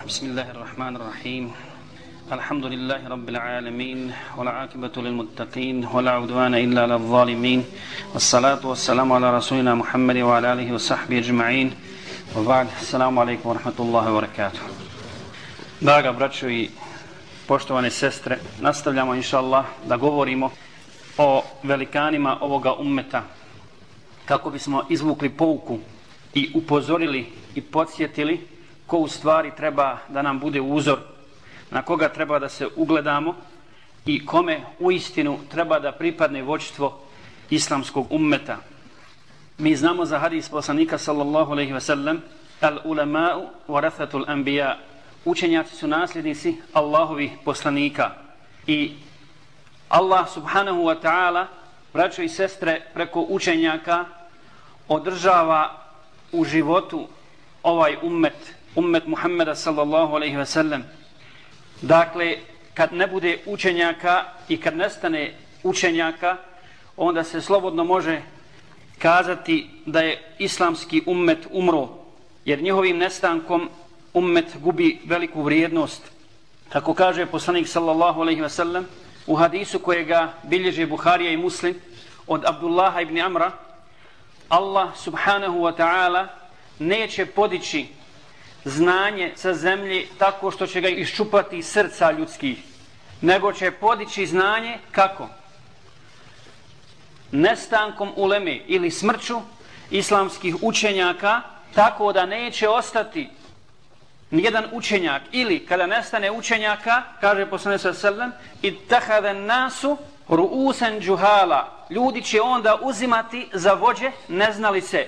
بسم الله الرحمن الرحيم الحمد لله رب العالمين والعاقبة للمتقين ولا عدوان إلا للظالمين والصلاة والسلام على رسولنا محمد وعلى آله وصحبه أجمعين وبعد السلام عليكم ورحمة الله وبركاته Draga braćo i poštovane sestre, nastavljamo inša Allah da govorimo o velikanima ovoga ummeta kako bismo izvukli pouku i upozorili i podsjetili ko u stvari treba da nam bude uzor, na koga treba da se ugledamo i kome u istinu treba da pripadne voćstvo islamskog ummeta. Mi znamo za hadis poslanika sallallahu alaihi wasallam al ulama'u warathatul anbiya učenjaci su nasljednici Allahovih poslanika i Allah subhanahu wa ta'ala braćo i sestre preko učenjaka održava u životu ovaj ummet ummet Muhammeda sallallahu alaihi ve sellem. Dakle, kad ne bude učenjaka i kad nestane učenjaka, onda se slobodno može kazati da je islamski ummet umro, jer njihovim nestankom ummet gubi veliku vrijednost. Kako kaže poslanik sallallahu alaihi ve sellem, u hadisu kojega bilježe Buharija i Muslim od Abdullaha ibn Amra, Allah subhanahu wa ta'ala neće podići znanje sa zemlje tako što će ga iščupati iz srca ljudskih, nego će podići znanje kako? Nestankom uleme ili smrću islamskih učenjaka, tako da neće ostati nijedan učenjak ili kada nestane učenjaka, kaže poslane sa srlem, i tahaden nasu ruusen džuhala, ljudi će onda uzimati za vođe neznalice.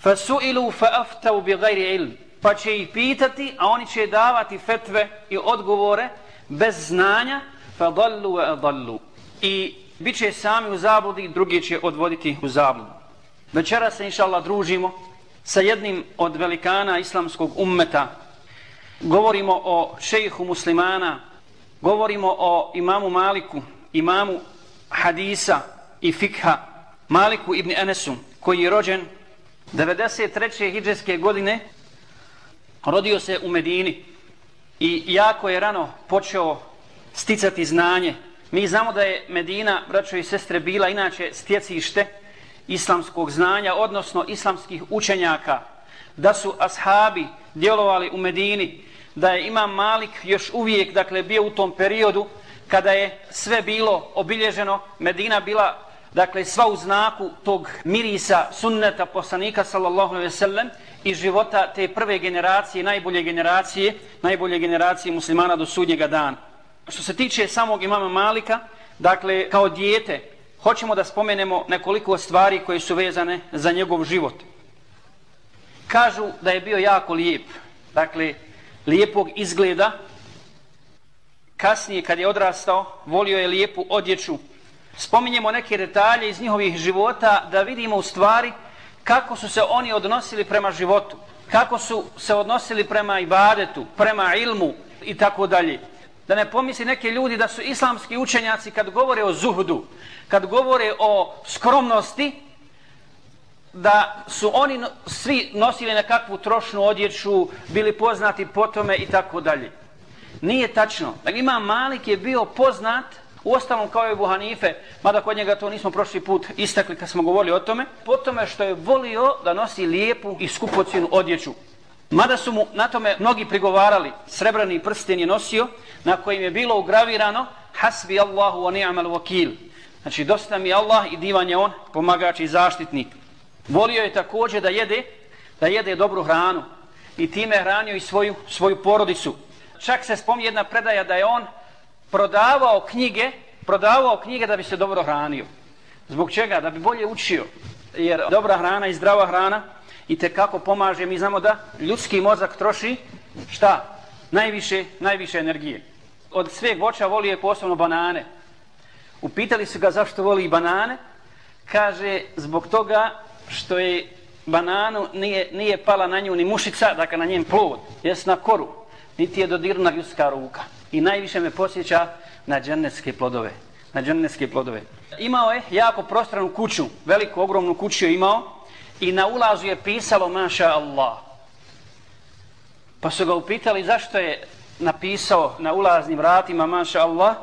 Fa su'ilu fa aftau bi gajri ilm pa će ih pitati, a oni će davati fetve i odgovore bez znanja, fa dallu wa adallu. I bit će sami u zabludi, drugi će odvoditi u zabludu. Večera se, inša Allah, družimo sa jednim od velikana islamskog ummeta. Govorimo o šejhu muslimana, govorimo o imamu Maliku, imamu hadisa i fikha, Maliku ibn Enesu, koji je rođen 93. hijđarske godine rodio se u Medini i jako je rano počeo sticati znanje. Mi znamo da je Medina, braćo i sestre, bila inače stjecište islamskog znanja, odnosno islamskih učenjaka, da su ashabi djelovali u Medini, da je Imam Malik još uvijek, dakle, bio u tom periodu kada je sve bilo obilježeno, Medina bila dakle sva u znaku tog mirisa sunneta poslanika sallallahu alejhi ve sellem iz života te prve generacije, najbolje generacije, najbolje generacije muslimana do sudnjega dana. Što se tiče samog imama Malika, dakle kao dijete, hoćemo da spomenemo nekoliko stvari koje su vezane za njegov život. Kažu da je bio jako lijep, dakle lijepog izgleda. Kasnije kad je odrastao, volio je lijepu odjeću, spominjemo neke detalje iz njihovih života da vidimo u stvari kako su se oni odnosili prema životu, kako su se odnosili prema ibadetu, prema ilmu i tako dalje. Da ne pomisli neke ljudi da su islamski učenjaci kad govore o zuhdu, kad govore o skromnosti, da su oni svi nosili nekakvu trošnu odjeću, bili poznati po tome i tako dalje. Nije tačno. Dakle, Imam Malik je bio poznat U ostalom kao je Buhanife, mada kod njega to nismo prošli put istakli kad smo govorili o tome, po tome što je volio da nosi lijepu i skupocinu odjeću. Mada su mu na tome mnogi prigovarali, srebrani prsten je nosio, na kojim je bilo ugravirano Hasbi Allahu wa ni'mal wakil. Znači, dosta mi Allah i divan je on, pomagač i zaštitnik. Volio je također da jede, da jede dobru hranu i time hranio i svoju, svoju porodicu. Čak se spomni jedna predaja da je on prodavao knjige, prodavao knjige da bi se dobro hranio. Zbog čega? Da bi bolje učio. Jer dobra hrana i zdrava hrana i te kako pomaže. Mi znamo da ljudski mozak troši šta? Najviše, najviše energije. Od sveg voća voli je posebno banane. Upitali su ga zašto voli banane. Kaže, zbog toga što je bananu nije, nije pala na nju ni mušica, dakle na njen plod, jes na koru, niti je dodirna ljudska ruka i najviše me posjeća na džennetske plodove. Na džennetske plodove. Imao je jako prostranu kuću, veliku, ogromnu kuću je imao i na ulazu je pisalo maša Allah. Pa su ga upitali zašto je napisao na ulaznim vratima, maša Allah,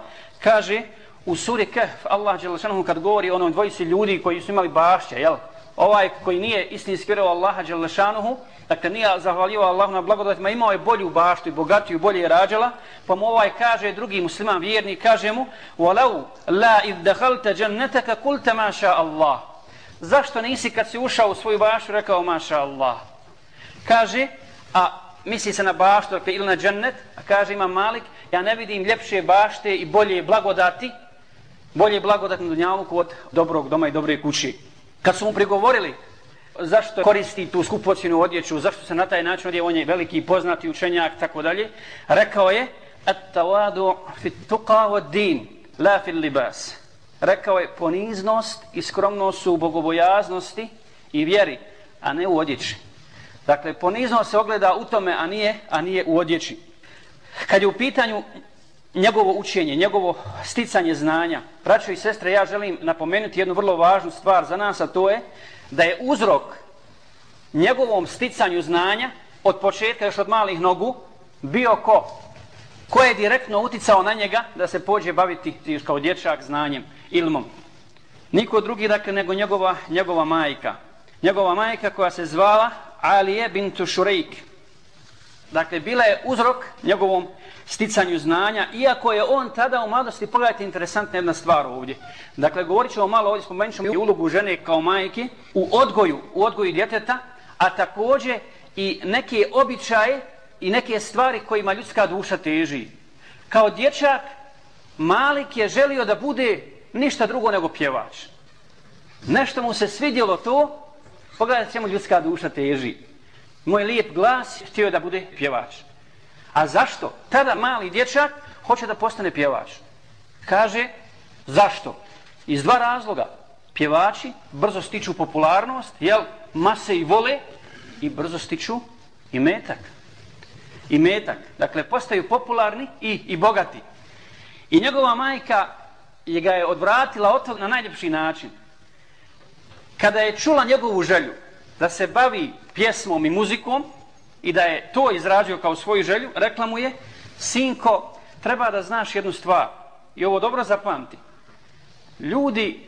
kaže u suri Kehf, Allah Đelešanohu kad govori o onom dvojici ljudi koji su imali bašće, jel? Ovaj koji nije istinski vjerovao Allaha Đelešanohu, dakle nije zahvalio Allahu na blagodatima, imao je bolju baštu i bogatiju, bolje je rađala, pa mu ovaj kaže, drugi musliman vjernik, kaže mu, وَلَوْ لَا إِذْ دَخَلْتَ جَنَّتَكَ قُلْتَ مَا شَاءَ اللَّهِ Zašto nisi kad si ušao u svoju baštu rekao maša Allah? Kaže, a misli se na baštu dakle, ili na džennet, a kaže ima Malik, ja ne vidim ljepše bašte i bolje blagodati, bolje blagodati na dunjavu kod dobrog doma i dobre kući. Kad su mu prigovorili zašto koristi tu skupocinu odjeću, zašto se na taj način odje, on je veliki poznati učenjak, tako dalje, rekao je, at-tawadu fit tuqa wa din, la fil libas. Rekao je, poniznost i skromnost su u bogobojaznosti i vjeri, a ne u odjeći. Dakle, poniznost se ogleda u tome, a nije, a nije u odjeći. Kad je u pitanju njegovo učenje, njegovo sticanje znanja, braćo i sestre, ja želim napomenuti jednu vrlo važnu stvar za nas, a to je da je uzrok njegovom sticanju znanja od početka, još od malih nogu, bio ko? Ko je direktno uticao na njega da se pođe baviti kao dječak znanjem, ilmom? Niko drugi, dakle, nego njegova, njegova majka. Njegova majka koja se zvala Alije bintu Šurejk. Dakle, bila je uzrok njegovom sticanju znanja, iako je on tada u mladosti, pogledajte interesantna jedna stvar ovdje. Dakle, govorit ćemo malo ovdje, spomenut ćemo i ulogu žene kao majke u odgoju, u odgoju djeteta, a također i neke običaje i neke stvari kojima ljudska duša teži. Kao dječak, Malik je želio da bude ništa drugo nego pjevač. Nešto mu se svidjelo to, pogledajte čemu ljudska duša teži. Moj lijep glas htio da bude pjevač. A zašto? Tada mali dječak hoće da postane pjevač. Kaže, zašto? Iz dva razloga. Pjevači brzo stiču popularnost, jel, mase i vole, i brzo stiču i metak. I metak. Dakle, postaju popularni i, i bogati. I njegova majka je ga je odvratila od na najljepši način. Kada je čula njegovu želju da se bavi pjesmom i muzikom, i da je to izrađio kao svoju želju, rekla mu je, sinko, treba da znaš jednu stvar. I ovo dobro zapamti. Ljudi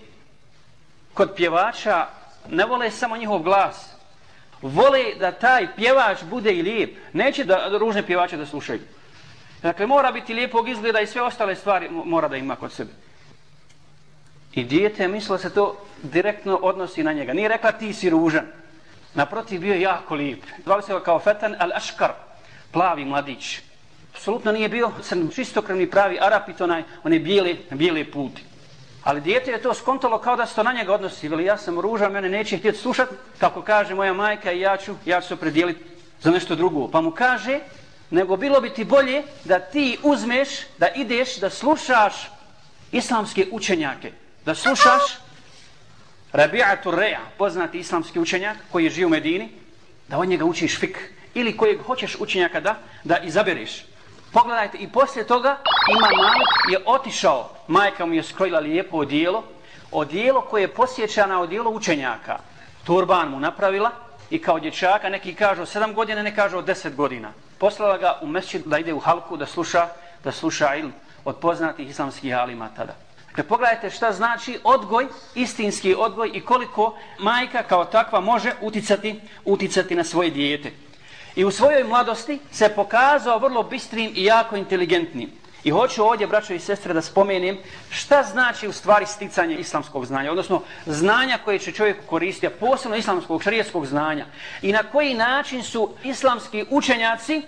kod pjevača ne vole samo njihov glas. Vole da taj pjevač bude i lijep. Neće da ružne pjevače da slušaju. Dakle, mora biti lijepog izgleda i sve ostale stvari mora da ima kod sebe. I dijete misle se to direktno odnosi na njega. Nije rekla ti si ružan. Naprotiv, bio je jako lijep. Zvali se ga kao Fetan al-Ashkar, plavi mladić. Apsolutno nije bio crn, čistokrvni pravi Arapit, onaj, one bijele, bijele puti. Ali dijete je to skontalo kao da se to na njega odnosi. Veli, ja sam ružan, mene neće htjeti slušati, kako kaže moja majka i ja ću, ja ću se predijeliti za nešto drugo. Pa mu kaže, nego bilo bi ti bolje da ti uzmeš, da ideš, da slušaš islamske učenjake. Da slušaš Rabi'atu Re'a, poznati islamski učenjak koji je živ u Medini, da od njega učiš fik. Ili kojeg hoćeš učenjaka da, da izabereš. Pogledajte, i poslije toga ima Malik je otišao, majka mu je skrojila lijepo odijelo, odijelo koje je posjeća na odijelo učenjaka. Turban mu napravila i kao dječaka, neki kažu sedam godina, ne kažu deset godina. Poslala ga u mesčid da ide u halku da sluša, da sluša ilm od poznatih islamskih alima tada. Dakle, pogledajte šta znači odgoj, istinski odgoj i koliko majka kao takva može uticati, uticati na svoje dijete. I u svojoj mladosti se pokazao vrlo bistrim i jako inteligentnim. I hoću ovdje, braćo i sestre, da spomenem šta znači u stvari sticanje islamskog znanja, odnosno znanja koje će čovjek koristiti, a posebno islamskog šarijetskog znanja. I na koji način su islamski učenjaci,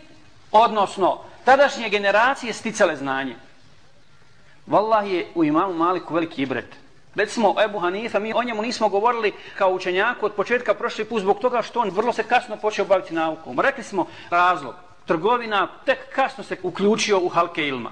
odnosno tadašnje generacije, sticale znanje. Wallahi je u imamu Maliku veliki ibret. Recimo Ebu Hanifa, mi o njemu nismo govorili kao učenjaku od početka prošli put zbog toga što on vrlo se kasno počeo baviti naukom. Rekli smo razlog. Trgovina tek kasno se uključio u halke ilma.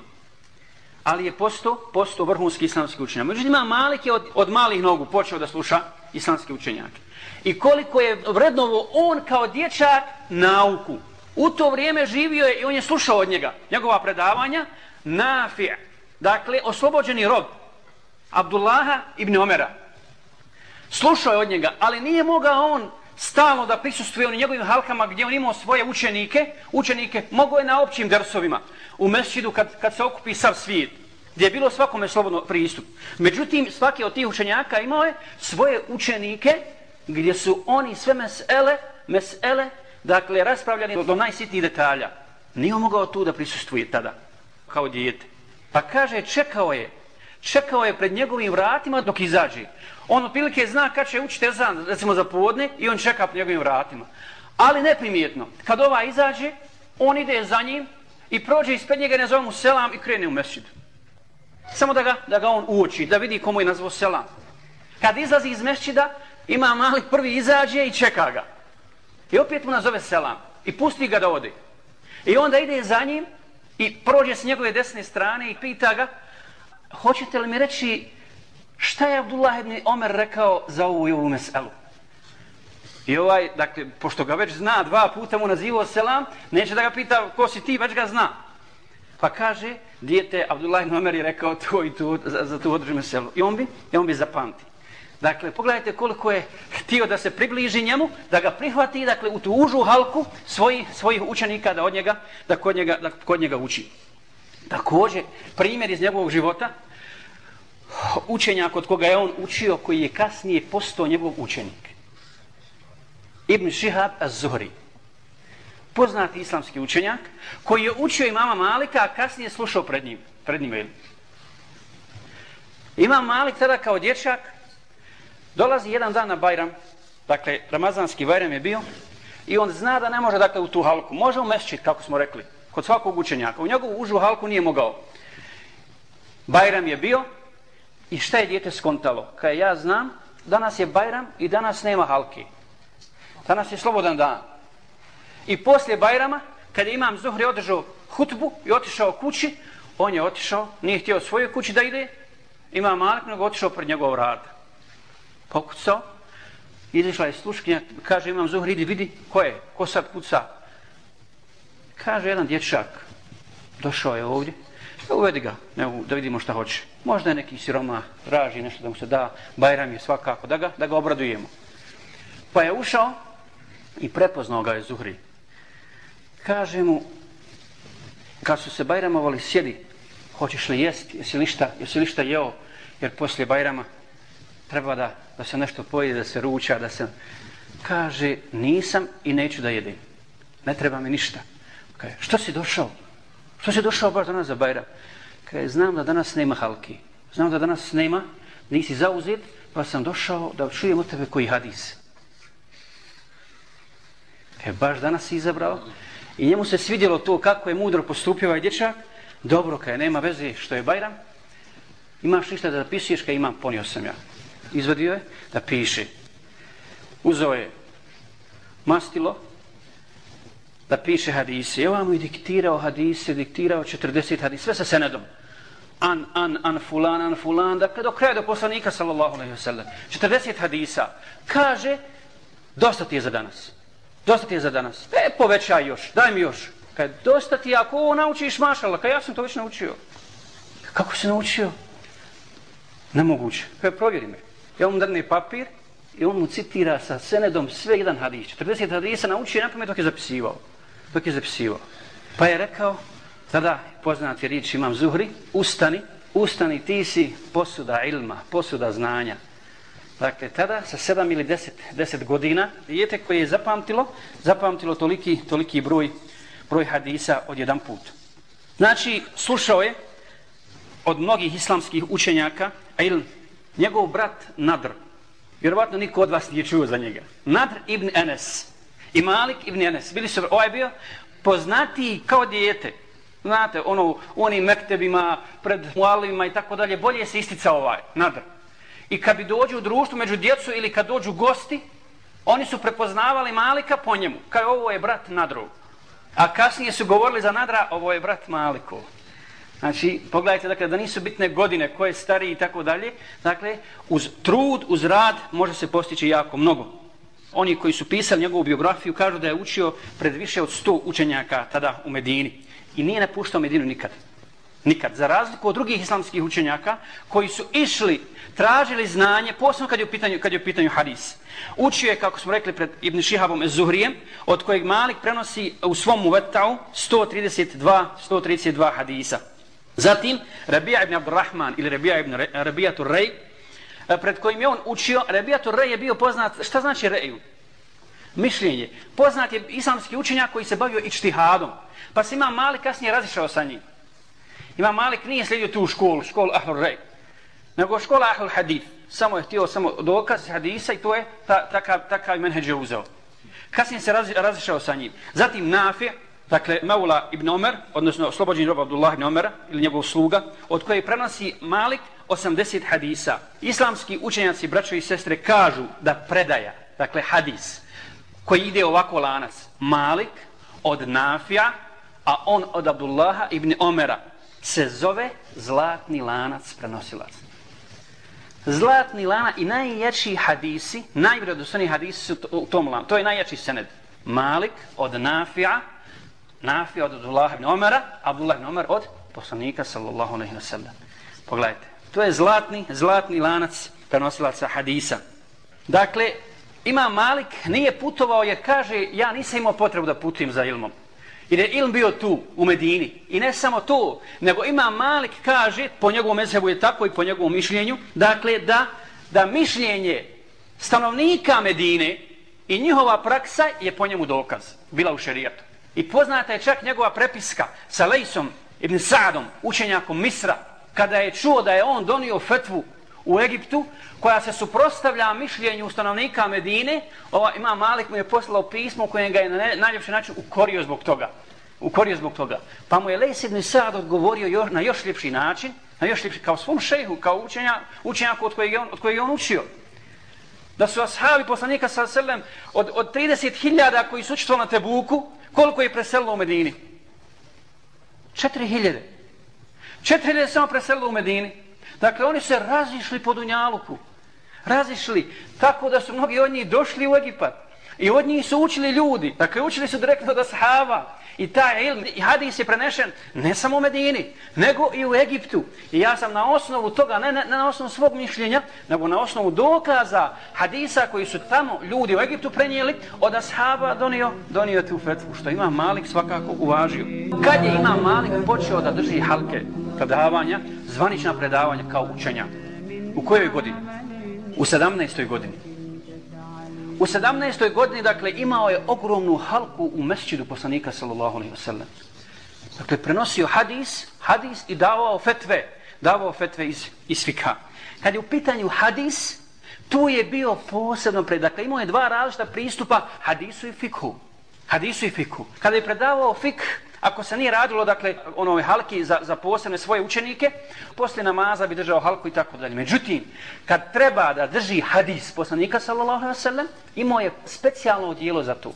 Ali je posto, posto vrhunski islamski učenjak. Međutim, Malik je od, od malih nogu počeo da sluša islamski učenjake. I koliko je vrednovo on kao dječak nauku. U to vrijeme živio je i on je slušao od njega. Njegova predavanja, Nafi' Dakle, oslobođeni rob Abdullaha ibn Omera. Slušao je od njega, ali nije mogao on stalno da prisustuje u njegovim halkama gdje on imao svoje učenike, učenike mogo je na općim dersovima u mesčidu kad, kad se okupi sav svijet, gdje je bilo svakome slobodno pristup. Međutim, svaki od tih učenjaka imao je svoje učenike gdje su oni sve mesele, mesele, dakle, raspravljali do, do najsitnijih detalja. Nije mogao tu da prisustuje tada, kao dijete. Pa kaže, čekao je, čekao je pred njegovim vratima dok izađe. On otprilike zna kad će učiti ezan, recimo za podne, i on čeka pred njegovim vratima. Ali neprimjetno, kad ova izađe, on ide za njim i prođe ispred njega, ne zove mu selam i krene u mesjid. Samo da ga, da ga on uoči, da vidi komu je nazvao selam. Kad izlazi iz mesčida, ima mali prvi izađe i čeka ga. I opet mu nazove selam i pusti ga da ode. I onda ide za njim i prođe s njegove desne strane i pita ga, hoćete li mi reći šta je Abdullah ibn Omer rekao za ovu i ovu meselu? I ovaj, dakle, pošto ga već zna, dva puta mu nazivao selam, neće da ga pita ko si ti, već ga zna. Pa kaže, dijete, Abdullah ibn Omer je rekao to i to za, za tu određu meselu. I on bi, i on bi zapamti. Dakle, pogledajte koliko je htio da se približi njemu, da ga prihvati, dakle, u tu užu halku svojih, svojih učenika, da od njega, da kod njega, da kod njega uči. Također, primjer iz njegovog života, učenja kod koga je on učio, koji je kasnije postao njegov učenik. Ibn Shihab az-Zuhri. Poznati islamski učenjak, koji je učio imama Malika, a kasnije slušao pred njim. Pred njim Imam Malik tada kao dječak, dolazi jedan dan na Bajram, dakle, Ramazanski Bajram je bio, i on zna da ne može, dakle, u tu halku. Može u mesčit, kako smo rekli, kod svakog učenjaka. U njegovu užu halku nije mogao. Bajram je bio, I šta je djete skontalo? Kaj ja znam, danas je Bajram i danas nema halki. Danas je slobodan dan. I poslije Bajrama, kada imam Zuhri održao hutbu i otišao kući, on je otišao, nije htio svojoj kući da ide, ima Malik, nego otišao pred njegov rad. Pokucao, izišla je sluškinja, kaže imam Zuhri, idi vidi, ko je, ko sad kuca? Kaže jedan dječak, došao je ovdje, e, uvedi ga, ne, da vidimo šta hoće. Možda je neki siroma, raži nešto da mu se da, Bajram je svakako, da ga, da ga obradujemo. Pa je ušao i prepoznao ga je Zuhri. Kaže mu, kad su se Bajramovali, sjedi, hoćeš li jesti, jesi li šta, jesi li šta jeo, jer poslije Bajrama treba da, da se nešto pojede, da se ruča, da se... Kaže, nisam i neću da jedem. Ne treba mi ništa. Kaže, što si došao? Što si došao baš danas za Bajram? Kaže, znam da danas nema halki. Znam da danas nema, nisi zauzet, pa sam došao da čujem od tebe koji hadis. Kaže, baš danas si izabrao. I njemu se svidjelo to kako je mudro postupio ovaj dječak. Dobro, kaže, nema veze što je Bajram. Imaš ništa da zapisuješ, kaže, imam, ponio sam ja. Izvadio je da piše. Uzeo je mastilo, da piše hadise. Evo mu je diktirao hadise, diktirao 40 hadise, sve sa senedom. An, an, an, fulan, an, fulan, dakle do kraja do poslanika, sallallahu alaihi wasallam. 40 hadisa. Kaže, dosta ti je za danas. Dosta ti je za danas. E, povećaj još, daj mi još. Kad dosta ti ako ovo naučiš, mašala, kad ja sam to već naučio. Kako se naučio? Nemoguće. Kaj, provjeri me. Ja mu dadne papir i on mu citira sa senedom sve jedan hadis. 40 hadisa naučio je napamet dok je zapisivao dok je zapisivao. Pa je rekao, tada poznati riječ imam Zuhri, ustani, ustani, ti si posuda ilma, posuda znanja. Dakle, tada sa 7 ili deset, deset godina, dijete koje je zapamtilo, zapamtilo toliki, toliki broj, broj hadisa od jedan put. Znači, slušao je od mnogih islamskih učenjaka, ilm, il njegov brat Nadr, vjerovatno niko od vas nije čuo za njega, Nadr ibn Enes, i Malik ibn Enes. Bili su, ovaj bio poznati kao dijete. Znate, ono, u onim mektebima, pred mualima i tako dalje, bolje se istica ovaj, nadr. I kad bi dođu u društvu među djecu ili kad dođu gosti, oni su prepoznavali Malika po njemu. Kao ovo je brat Nadrov. A kasnije su govorili za Nadra, ovo je brat Malikov. Znači, pogledajte, dakle, da nisu bitne godine, ko je stariji i tako dalje. Dakle, uz trud, uz rad, može se postići jako mnogo oni koji su pisali njegovu biografiju kažu da je učio pred više od sto učenjaka tada u Medini. I nije napuštao Medinu nikad. Nikad. Za razliku od drugih islamskih učenjaka koji su išli, tražili znanje, posebno kad je u pitanju, kad je u pitanju hadis. Učio je, kako smo rekli pred Ibn Šihabom Zuhrijem, od kojeg Malik prenosi u svom uvetau 132, 132 hadisa. Zatim, Rabija ibn Abdurrahman ili Rabija ibn Rabijatul Rej, e, pred kojim je on učio, Rabijatul Rej je bio poznat, šta znači Reju? Mišljenje. Poznat je islamski učenjak koji se bavio ičtihadom. Pa se Imam Malik kasnije razišao sa njim. Imam Malik nije slijedio tu školu, školu Ahlul Rej, nego škola Ahlul Hadith. Samo je htio samo dokaz hadisa i to je ta, takav, takav menheđe uzeo. Kasnije se raz, razišao sa njim. Zatim Nafi, dakle Maula ibn Omer, odnosno oslobođeni rob Abdullah ibn Omera, ili njegov sluga, od koje prenosi Malik 80 hadisa. Islamski učenjaci, braćo i sestre, kažu da predaja, dakle hadis, koji ide ovako lanac, Malik od Nafija, a on od Abdullaha ibn Omera, se zove zlatni lanac prenosilac. Zlatni lanac i najjači hadisi, najvredostojniji hadisi su u tom lanu. To je najjači sened. Malik od Nafija, Nafi od Abdullah ibn Omara, Abdullah ibn Omar od poslanika sallallahu alaihi wa sallam. Pogledajte. To je zlatni, zlatni lanac prenosilaca hadisa. Dakle, ima Malik nije putovao jer kaže ja nisam imao potrebu da putujem za ilmom. Jer je ilm bio tu, u Medini. I ne samo to, nego ima Malik kaže, po njegovom mezebu je tako i po njegovom mišljenju, dakle da, da mišljenje stanovnika Medine i njihova praksa je po njemu dokaz, bila u šerijatu. I poznata je čak njegova prepiska sa Lejsom ibn Sadom, učenjakom Misra, kada je čuo da je on donio fetvu u Egiptu, koja se suprostavlja mišljenju stanovnika Medine, ova ima Malik mu je poslao pismo koje ga je na najljepši način ukorio zbog toga. Ukorio zbog toga. Pa mu je Lejs ibn Sad odgovorio još, na još ljepši način, na još ljepši, kao svom šejhu, kao učenja, učenjaku od kojeg, je on, od kojeg je on učio. Da su ashabi poslanika sa selem od, od 30.000 koji su učestvovali na Tebuku, koliko je preselilo u Medini? 4.000. 4.000 samo preselilo u Medini. Dakle, oni se razišli po Dunjaluku. Razišli tako da su mnogi od njih došli u Egipat. I od njih su učili ljudi. Dakle, učili su direktno od ashaba. I taj ilm, i hadis je prenešen ne samo u Medini, nego i u Egiptu. I ja sam na osnovu toga, ne, ne, ne na osnovu svog mišljenja, nego na osnovu dokaza hadisa koji su tamo ljudi u Egiptu prenijeli, od ashaba donio, donio tu fetvu, što ima Malik svakako uvažio. Kad je ima Malik počeo da drži halke predavanja, zvanična predavanja kao učenja? U kojoj godini? U 17. godini. U 17. godini, dakle, imao je ogromnu halku u mesčidu poslanika, sallallahu alaihi wasallam. Dakle, prenosio hadis, hadis i davao fetve, davao fetve iz, iz fika. Kad je u pitanju hadis, tu je bio posebno pred, dakle, imao je dva različita pristupa hadisu i fiku. Hadisu i fiku. Kada je predavao fik, Ako se nije radilo, dakle, onove halki za, za posebne svoje učenike, posle namaza bi držao halku i tako dalje. Međutim, kad treba da drži hadis poslanika, sallallahu alaihi sallam, imao je specijalno odijelo za to.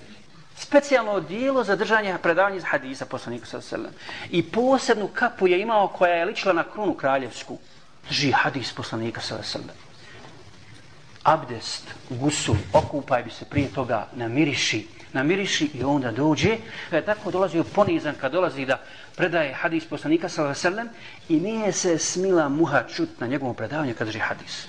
Specijalno odijelo za držanje predavanja iz hadisa poslanika, sallallahu alaihi sallam. I posebnu kapu je imao koja je ličila na krunu kraljevsku. Drži hadis poslanika, sallallahu alaihi sallam. Abdest, gusul, okupaj bi se prije toga, namiriši, namiriši i onda dođe. E, tako dolazi u ponizan, kad dolazi da predaje hadis poslanika sallam i nije se smila muha čut na njegovom predavanju kad drži hadis.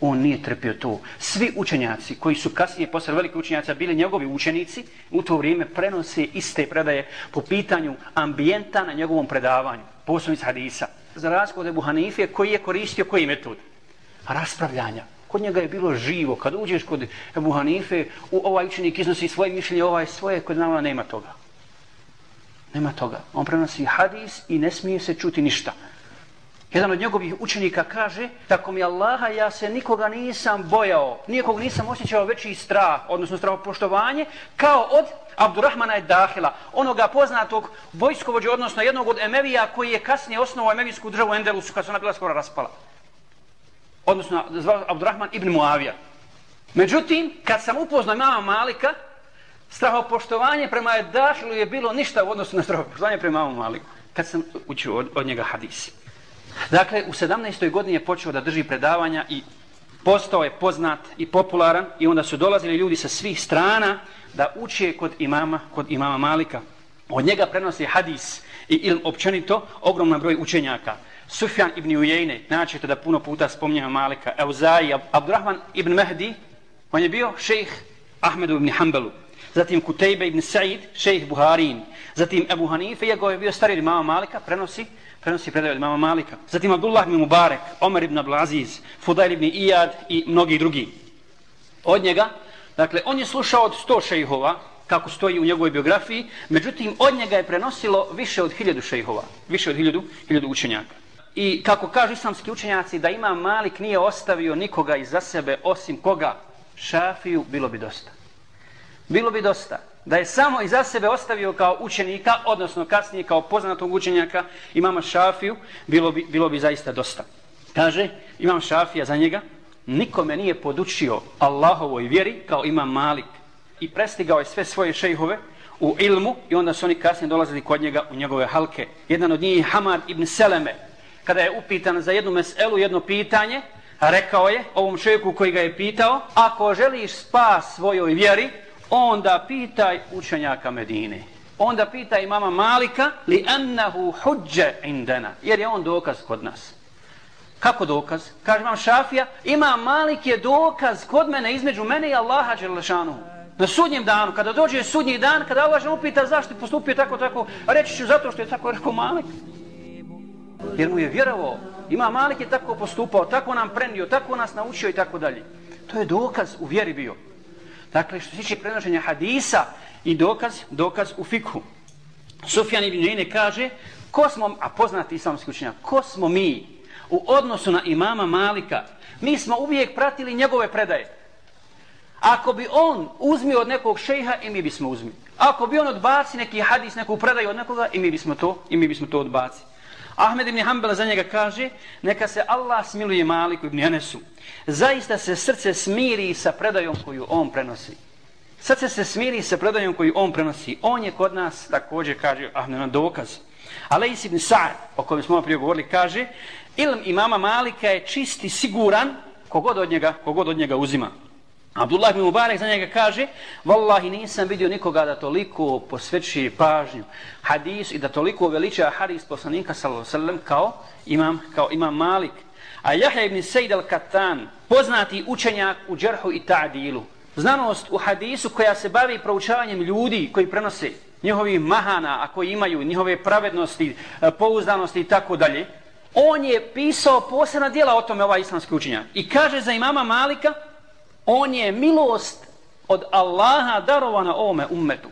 On nije trpio to. Svi učenjaci koji su kasnije posle velike učenjaca bili njegovi učenici, u to vrijeme prenose iste predaje po pitanju ambijenta na njegovom predavanju, posebno iz hadisa. Za razliku od Ebu Hanife, koji je koristio koji metod? Raspravljanja. Kod njega je bilo živo. Kad uđeš kod Ebu Hanife, u, ovaj učenik iznosi svoje mišljenje, ovaj svoje, kod nama nema toga. Nema toga. On prenosi hadis i ne smije se čuti ništa. Jedan od njegovih učenika kaže, tako mi Allaha, ja se nikoga nisam bojao, nikog nisam osjećao veći strah, odnosno strahopoštovanje, kao od Abdurrahmana je Dahila, onoga poznatog vojskovođa, odnosno jednog od Emevija koji je kasnije osnovao Emevijsku državu Endelusu, kad se ona bila skoro raspala odnosno zvao Abdurrahman ibn Muavija. Međutim, kad sam upoznao imama Malika, strahopoštovanje prema Edahilu je bilo ništa u odnosu na strahopoštovanje prema imama Maliku. Kad sam učio od, od njega hadisi. Dakle, u 17. godini je počeo da drži predavanja i postao je poznat i popularan i onda su dolazili ljudi sa svih strana da uče kod imama, kod imama Malika. Od njega prenosi hadis i ilm općenito, ogroman broj učenjaka. Sufjan ibn Ujejne, naćete da puno puta spominjamo Malika, Euzaji, Abdurrahman ibn Mehdi, on je bio šejh Ahmedu ibn Hanbelu. Zatim Kutejbe ibn Sa'id, šejh Buharin. Zatim Ebu Hanife, iako je bio stari od mama Malika, prenosi, prenosi predaj od mama Malika. Zatim Abdullah ibn Mubarek, Omer ibn Ablaziz, Fudail ibn Iyad i mnogi drugi. Od njega, dakle, on je slušao od sto šejhova, kako stoji u njegovoj biografiji, međutim, od njega je prenosilo više od hiljadu šejhova, više od hiljadu, hiljadu učenjaka. I kako kažu islamski učenjaci, da ima Malik nije ostavio nikoga iza sebe, osim koga šafiju, bilo bi dosta. Bilo bi dosta. Da je samo iza sebe ostavio kao učenika, odnosno kasnije kao poznatog učenjaka, imama šafiju, bilo bi, bilo bi zaista dosta. Kaže, imam šafija za njega, nikome nije podučio Allahovoj vjeri kao imam Malik. I prestigao je sve svoje šejhove u ilmu i onda su oni kasnije dolazili kod njega u njegove halke. Jedan od njih je Hamad ibn Seleme. Kada je upitan za jednu meselu, jedno pitanje, rekao je ovom čovjeku koji ga je pitao, ako želiš spas svojoj vjeri, onda pitaj učenjaka Medine. Onda pitaj mama Malika, li annahu huđe indena, jer je on dokaz kod nas. Kako dokaz? Kaže vam Šafija, ima Malik je dokaz kod mene, između mene i Allaha Đerlešanu. Na sudnjem danu, kada dođe sudnji dan, kada Allah upita zašto postupio tako, tako, reći ću zato što je tako rekao Malik. Jer mu je vjerovao, ima Malik je tako postupao, tako nam prenio, tako nas naučio i tako dalje. To je dokaz u vjeri bio. Dakle, što se tiče prenošenja hadisa i dokaz, dokaz u fikhu. Sufjan ibn Jene kaže, ko smo, a poznati islamski učenjak, ko smo mi u odnosu na imama Malika? Mi smo uvijek pratili njegove predaje. Ako bi on uzmio od nekog šejha, i mi bismo uzmi. Ako bi on odbaci neki hadis, neku predaju od nekoga, i mi bismo to, i mi bismo to odbaci. Ahmed ibn Hanbala za njega kaže, neka se Allah smiluje Maliku ibn Anesu. Zaista se srce smiri sa predajom koju on prenosi. Srce se smiri sa predajom koju on prenosi. On je kod nas, također kaže Ahmed na dokaz. Alejs ibn Sa'ad, o kojem smo prije govorili, kaže, ilm imama Malika je čisti, siguran, kogod od njega, kogod od njega uzima. Abdullah ibn Mubarak za njega kaže Wallahi nisam vidio nikoga da toliko posveći pažnju hadis i da toliko veliča hadis poslanika sallallahu sallam kao imam, kao imam Malik. A Jahja ibn Sejd al-Katan, poznati učenjak u džerhu i ta'dilu, znanost u hadisu koja se bavi proučavanjem ljudi koji prenose njihovi mahana, a koji imaju njihove pravednosti, pouzdanosti i tako dalje, on je pisao posebna dijela o tome ovaj islamski učenjak. I kaže za imama Malika, on je milost od Allaha darovana ovome ummetu.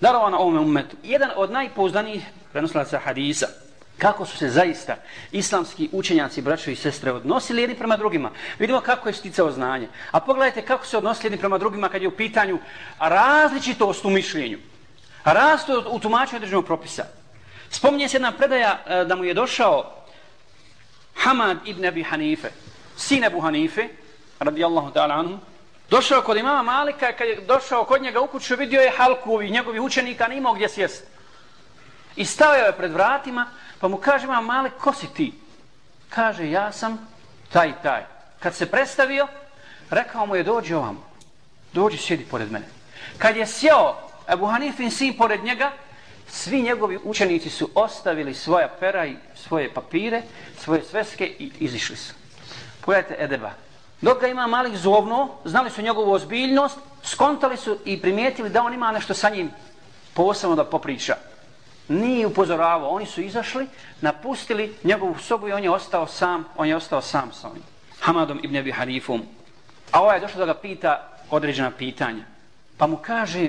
Darovana ovome ummetu. Jedan od najpouzdanijih prenoslaca hadisa. Kako su se zaista islamski učenjaci, braćo i sestre, odnosili jedni prema drugima. Vidimo kako je sticao znanje. A pogledajte kako se odnosili jedni prema drugima kad je u pitanju različitost u mišljenju. Različitost u tumačenju određenog propisa. Spominje se jedna predaja e, da mu je došao Hamad ibn Abi Hanife, sin Abu Hanife, radijallahu ta'ala anhu, došao kod imama Malika, kad je došao kod njega u kuću, vidio je halku ovih njegovih učenika, nimao gdje sjest. I stao je pred vratima, pa mu kaže imam Malik, ko si ti? Kaže, ja sam taj, taj. Kad se predstavio, rekao mu je, dođi ovamo. dođi, sjedi pored mene. Kad je sjeo Ebu Hanifin sin pored njega, svi njegovi učenici su ostavili svoja pera i svoje papire, svoje sveske i izišli su. Pogledajte Edeba, Dok ga ima Malik zovno, znali su njegovu ozbiljnost, skontali su i primijetili da on ima nešto sa njim posebno da popriča. Nije upozoravao, oni su izašli, napustili njegovu sobu i on je ostao sam, on je ostao sam sa onim. Hamadom ibn Abi Harifom. A ovaj je došao da ga pita određena pitanja. Pa mu kaže,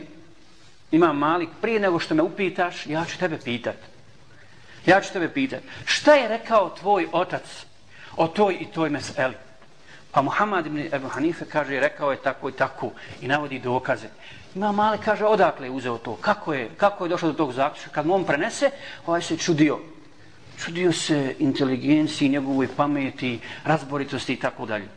ima Malik, prije nego što me upitaš, ja ću tebe pitat. Ja ću tebe pitat. Šta je rekao tvoj otac o toj i toj meseli? Pa Muhammad ibn Ebu Hanife kaže, rekao je tako i tako i navodi dokaze. Ima male kaže, odakle je uzeo to? Kako je, kako je došao do tog zaključka? Kad mu on prenese, ovaj se čudio. Čudio se inteligenciji, njegovoj pameti, razboritosti i tako dalje.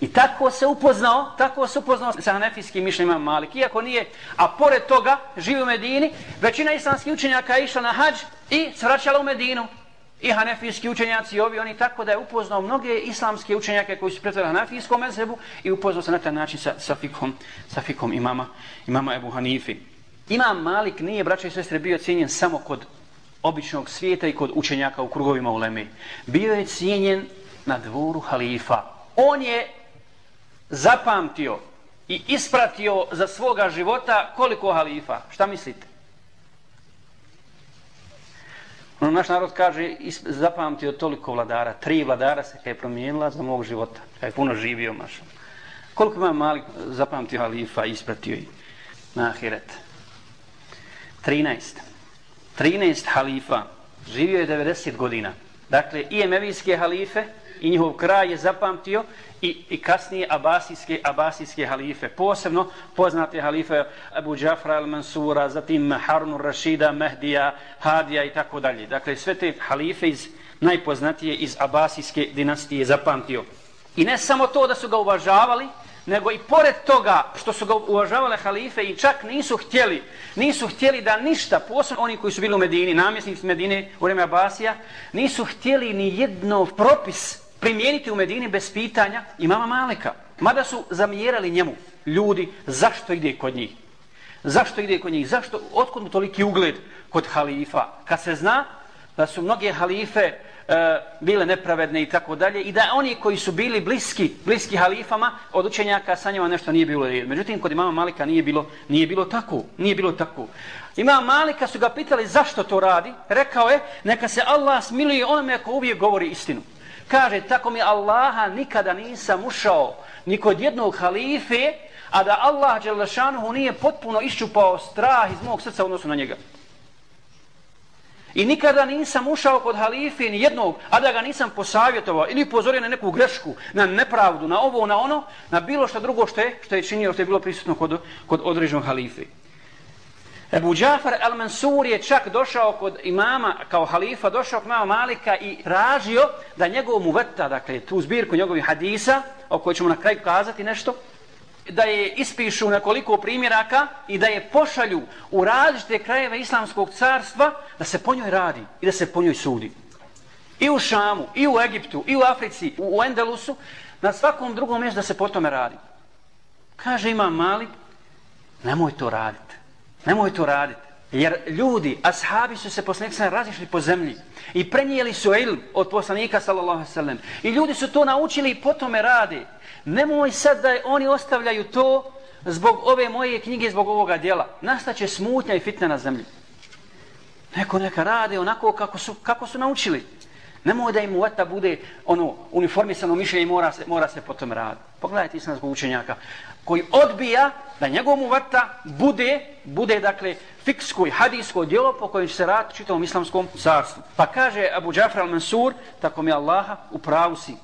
I tako se upoznao, tako se upoznao sa hanefijskim mišljenjima Malik. Iako nije, a pored toga živi u Medini, većina islamskih učenjaka je išla na hađ i vraćala u Medinu i hanefijski učenjaci i ovi, oni tako da je upoznao mnoge islamske učenjake koji su pretvorili hanefijskom mezhebu i upoznao se na taj način sa, sa, fikom, sa fikom imama, imama Ebu Hanifi. Imam Malik nije, braća i sestre, bio cijenjen samo kod običnog svijeta i kod učenjaka u krugovima uleme. Bio je cijenjen na dvoru halifa. On je zapamtio i ispratio za svoga života koliko halifa. Šta mislite? No, naš narod kaže, zapamtio toliko vladara, tri vladara se je promijenila za mog života, kaj je puno živio maša. Koliko ima mali zapamtio halifa, ispratio i na ahiret? 13. 13 halifa, živio je 90 godina. Dakle, i emevijske halife, i njihov kraj je zapamtio i, i kasnije abasijske, abasijske halife. Posebno poznate halife Abu Džafra al-Mansura, zatim Harun Rashida, Mehdija, Hadija i tako dalje. Dakle, sve te halife iz najpoznatije iz abasijske dinastije zapamtio. I ne samo to da su ga uvažavali, nego i pored toga što su ga uvažavale halife i čak nisu htjeli, nisu htjeli da ništa, posebno oni koji su bili u Medini, namjesnici Medine u vreme Abasija, nisu htjeli ni jedno propis primijeniti u Medini bez pitanja imama Malika. Mada su zamjerali njemu ljudi zašto ide kod njih. Zašto ide kod njih? Zašto? Otkud mu toliki ugled kod halifa? Kad se zna da su mnoge halife e, bile nepravedne i tako dalje i da oni koji su bili bliski, bliski halifama od učenjaka sa njima nešto nije bilo red. Međutim, kod imama Malika nije bilo, nije bilo tako. Nije bilo tako. Imam Malika su ga pitali zašto to radi. Rekao je, neka se Allah smiluje onome ko uvijek govori istinu. Kaže, tako mi Allaha nikada nisam ušao ni kod jednog halife, a da Allah Đelešanuhu nije potpuno iščupao strah iz mog srca odnosu na njega. I nikada nisam ušao kod halife ni jednog, a da ga nisam posavjetovao ili upozorio na neku grešku, na nepravdu, na ovo, na ono, na bilo što drugo što je, što je činio, što je bilo prisutno kod, kod određenog halife. Ebu Džafar el-Mansur je čak došao kod imama, kao halifa, došao kod imama Malika i tražio da njegov muveta, dakle tu zbirku njegovih hadisa, o kojoj ćemo na kraju kazati nešto, da je ispišu nekoliko primjeraka i da je pošalju u različite krajeve islamskog carstva da se po njoj radi i da se po njoj sudi. I u Šamu, i u Egiptu, i u Africi, u Endelusu, na svakom drugom mjestu da se po tome radi. Kaže imam Malik, nemoj to raditi. Nemoj to raditi. Jer ljudi, ashabi su se poslanik nekada razišli po zemlji i prenijeli su ilm od poslanika sallallahu sallam. I ljudi su to naučili i potom rade. Nemoj sad da oni ostavljaju to zbog ove moje knjige, zbog ovoga djela. Nastaće smutnja i fitna na zemlji. Neko neka rade onako kako su, kako su naučili. Nemoj da im uvata bude ono uniformisano mišljenje i mora se, mora se potom raditi. Pogledajte islamskog učenjaka koji odbija da njegov uvata bude, bude dakle fiksko i hadijsko djelo po kojem će se rad čitavom islamskom carstvu. Pa kaže Abu Džafra al-Mansur, tako mi Allaha, u pravu si.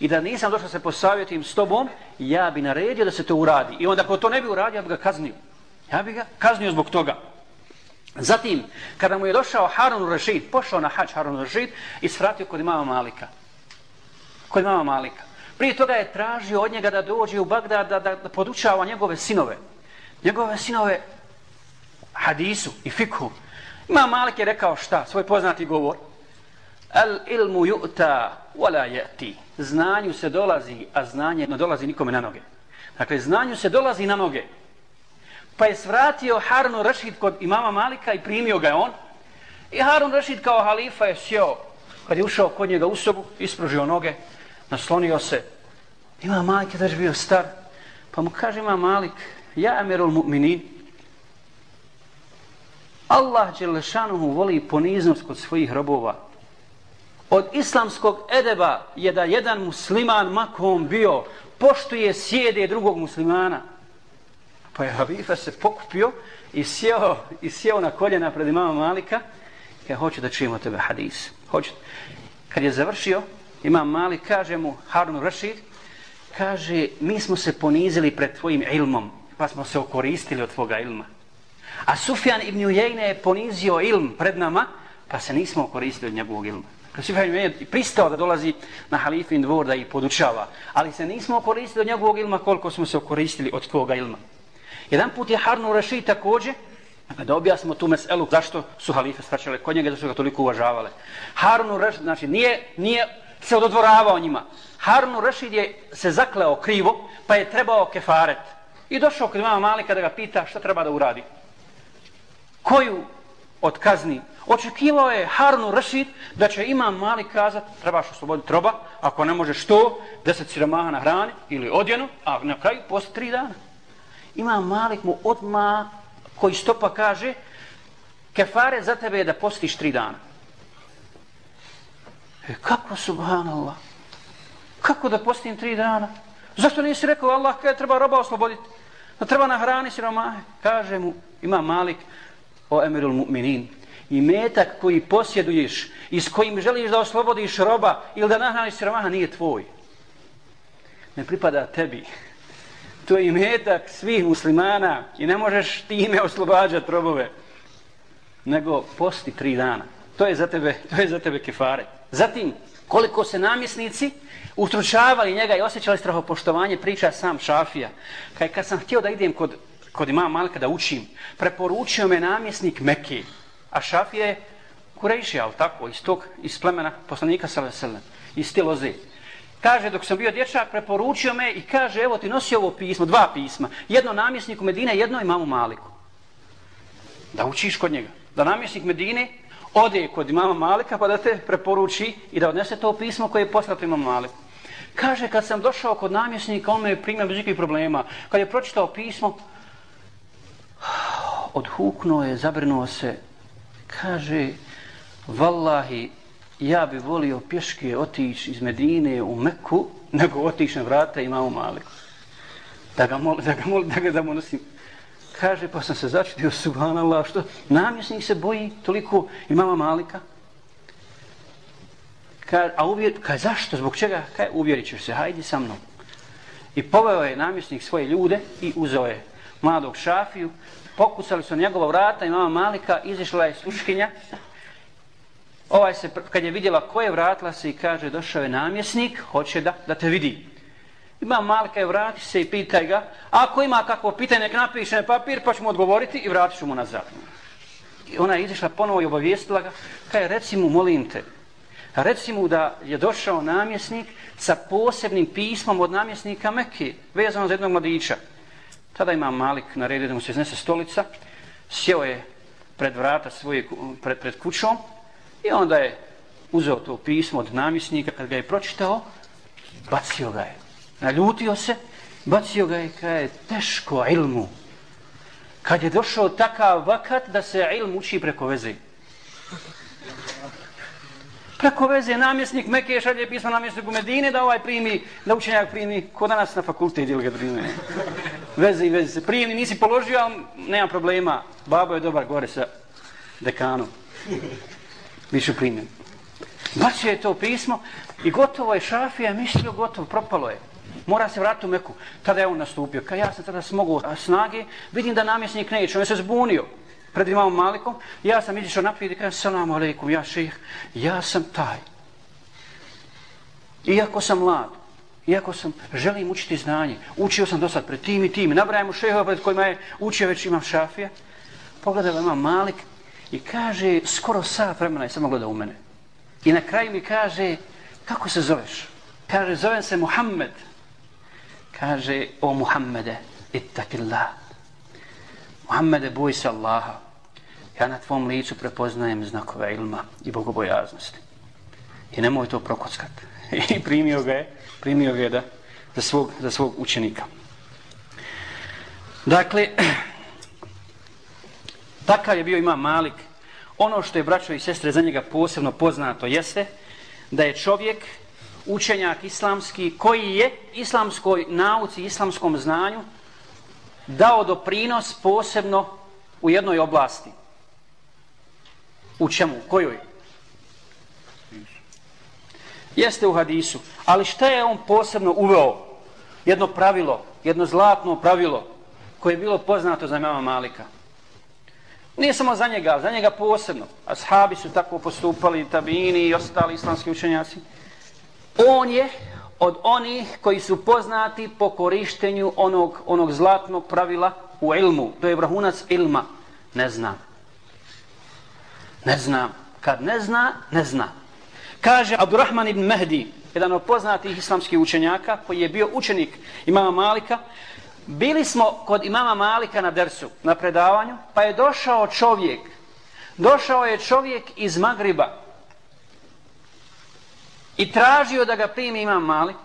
I da nisam došao se posavjetim s tobom, ja bi naredio da se to uradi. I onda ko to ne bi uradio, ja bi ga kaznio. Ja bi ga kaznio zbog toga. Zatim, kada mu je došao Harun Rashid, pošao na hač Harun Rashid i svratio kod imama Malika. Kod imama Malika. Prije toga je tražio od njega da dođe u Bagdad da, da, da podučava njegove sinove. Njegove sinove hadisu i fikhu. Ima Malik je rekao šta? Svoj poznati govor. Al ilmu yu'ta wala ya'ti. Znanju se dolazi, a znanje ne dolazi nikome na noge. Dakle, znanju se dolazi na noge pa je svratio Harun Rashid kod imama Malika i primio ga on. I Harun Rashid kao halifa je sjeo, kad je ušao kod njega u sobu, ispružio noge, naslonio se. Ima Malik je daž bio star, pa mu kaže ima Malik, ja amirul mu'minin, Allah Đelešanuhu voli poniznost kod svojih robova. Od islamskog edeba je da jedan musliman, makom bio, poštuje sjede drugog muslimana. Pa je Habifa se pokupio i sjeo, i sjeo na koljena pred imama Malika i hoću da čujemo tebe hadis. Hoću. Kad je završio, imam Mali kaže mu Harun Rashid, kaže, mi smo se ponizili pred tvojim ilmom, pa smo se okoristili od tvoga ilma. A Sufjan ibn Ujejne je ponizio ilm pred nama, pa se nismo okoristili od njegovog ilma. Kad Sufjan ibn Ujejne je pristao da dolazi na halifin dvor da ih podučava, ali se nismo okoristili od njegovog ilma koliko smo se okoristili od tvoga ilma. Jedan put je Harun Rashid također, dakle, da objasnimo tu meselu, zašto su halife svačale kod njega, zašto ga toliko uvažavale. Harun Rashid, znači, nije, nije se ododvoravao njima. Harun Rashid je se zakleo krivo, pa je trebao kefaret. I došao kod imama Malika da ga pita šta treba da uradi. Koju od kazni Očekivao je Harun Rashid da će imam Malik kazat, trebaš osloboditi roba, ako ne možeš to, deset siromaha na hrani ili odjenu, a na kraju posle tri dana. Imam malik mu odma koji stopa kaže, kefare za tebe je da postiš tri dana. E, kako subhanallah? Kako da postim tri dana? Zašto nisi rekao Allah kada treba roba osloboditi? Da treba nahrani siromahe? Kaže mu, ima malik o emirul mu'minin. I metak koji posjeduješ i s kojim želiš da oslobodiš roba ili da nahraniš siromaha nije tvoj. Ne pripada tebi. To je metak svih muslimana i ne možeš time oslobađati robove. Nego posti tri dana. To je za tebe, to je za tebe kefare. Zatim, koliko se namjesnici ustručavali njega i osjećali strahopoštovanje, priča sam Šafija. Kaj kad sam htio da idem kod, kod imama Malika da učim, preporučio me namjesnik Mekke, a Šafija je Kurejši, ali tako, iz tog, iz plemena poslanika Salveselem, iz Tiloze. Kaže, dok sam bio dječak, preporučio me i kaže, evo ti nosi ovo pismo, dva pisma, jedno namjesniku Medine, jedno imamu Maliku. Da učiš kod njega. Da namjesnik Medine ode kod imama Malika pa da se preporuči i da odnese to pismo koje je poslato imam Maliku. Kaže, kad sam došao kod namjesnika, on me je primio bez ikakvih problema. Kad je pročitao pismo, odhuknuo je, zabrinuo se. Kaže, vallahi, ja bi volio pješke otići iz Medine u Meku, nego otići na vrata imamo Maliku. Da ga molim, da ga molim, da ga da mu nosim kaže, pa sam se začudio, subhanallah, što namjesnik se boji toliko imama Malika. Ka, a uvjer, ka, zašto, zbog čega? Ka, uvjerit ćeš se, hajdi sa mnom. I poveo je namjesnik svoje ljude i uzeo je mladog šafiju, pokucali su njegova vrata i mama Malika izišla je sluškinja. Ovaj se, kad je vidjela ko je vratila se i kaže, došao je namjesnik, hoće da, da te vidi. Ima malka i vrati se i pitaj ga. Ako ima kakvo pitanje, nek napiše na papir, pa ćemo odgovoriti i vratit ću mu nazad. I ona je izišla ponovo i obavijestila ga. Kaj, reci mu, molim te, reci mu da je došao namjesnik sa posebnim pismom od namjesnika Mekke, vezano za jednog mladića. Tada ima Malik naredio da mu se iznese stolica, sjeo je pred vrata svoje, pred, pred kućom i onda je uzeo to pismo od namjesnika, kad ga je pročitao, bacio ga je naljutio se, bacio ga i kaj teško ilmu. Kad je došao takav vakat da se ilm uči preko veze. Preko veze namjesnik Mekke šalje pismo namjesniku Medine da ovaj primi, da učenjak primi ko danas na fakultet ili ga primi. Veze i veze se primi, nisi položio, ali nema problema. Babo je dobar gore sa dekanom. Biću primjen. Bacio je to pismo i gotovo je šafija, mislio gotovo, propalo je mora se vratiti u Meku. Tada je on nastupio. Kad ja sam tada smogao snage, vidim da namjesnik neće, on je se zbunio pred imamom Malikom. Ja sam izišao naprijed i kažem, salamu alaikum, ja ših, ja sam taj. Iako sam mlad, iako sam, želim učiti znanje, učio sam do sad pred tim i tim, nabrajamo šehova pred kojima je učio već imam šafija, pogledao imam Malik i kaže, skoro sat vremena je samo gleda u mene. I na kraju mi kaže, kako se zoveš? Kaže, zovem se Muhammed kaže o Muhammede ittakillah Muhammede boj se Allaha. Ja na tvom licu prepoznajem znakove ilma i bogobojaznosti. I nemoj to prokockat. I primio ga je primio ga je da, za, svog, za svog učenika. Dakle takav je bio ima Malik. Ono što je braćo i sestre za njega posebno poznato jeste da je čovjek učenjak islamski koji je islamskoj nauci, islamskom znanju dao doprinos posebno u jednoj oblasti. U čemu? Kojoj? Jeste u hadisu. Ali šta je on posebno uveo? Jedno pravilo, jedno zlatno pravilo koje je bilo poznato za mama Malika. Nije samo za njega, za njega posebno. Ashabi su tako postupali, tabini i ostali islamski učenjaci. On je od onih koji su poznati po korištenju onog, onog zlatnog pravila u ilmu. To je vrhunac ilma. Ne znam. Ne znam. Kad ne zna, ne zna. Kaže Abdurrahman ibn Mehdi, jedan od poznatih islamskih učenjaka, koji je bio učenik imama Malika, bili smo kod imama Malika na dersu, na predavanju, pa je došao čovjek Došao je čovjek iz Magriba i tražio da ga primi imam Malik,